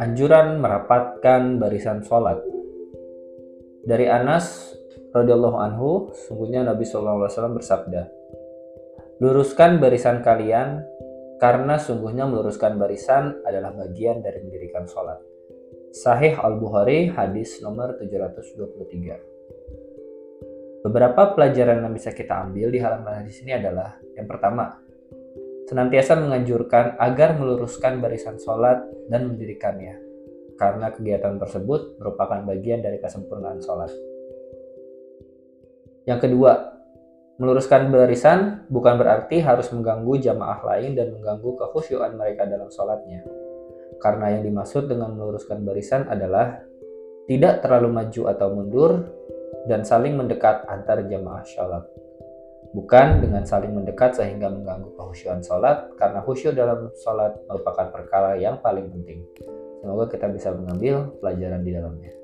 Anjuran merapatkan barisan sholat dari Anas radhiyallahu anhu, sungguhnya Nabi SAW bersabda, luruskan barisan kalian karena sungguhnya meluruskan barisan adalah bagian dari mendirikan sholat. Sahih Al-Bukhari hadis nomor 723. Beberapa pelajaran yang bisa kita ambil di halaman hadis ini adalah yang pertama, senantiasa menganjurkan agar meluruskan barisan sholat dan mendirikannya, karena kegiatan tersebut merupakan bagian dari kesempurnaan sholat. Yang kedua, meluruskan barisan bukan berarti harus mengganggu jamaah lain dan mengganggu kekhusyuan mereka dalam sholatnya. Karena yang dimaksud dengan meluruskan barisan adalah tidak terlalu maju atau mundur dan saling mendekat antar jamaah sholat bukan dengan saling mendekat sehingga mengganggu kehusyuan sholat karena khusyuk dalam sholat merupakan perkara yang paling penting. Semoga kita bisa mengambil pelajaran di dalamnya.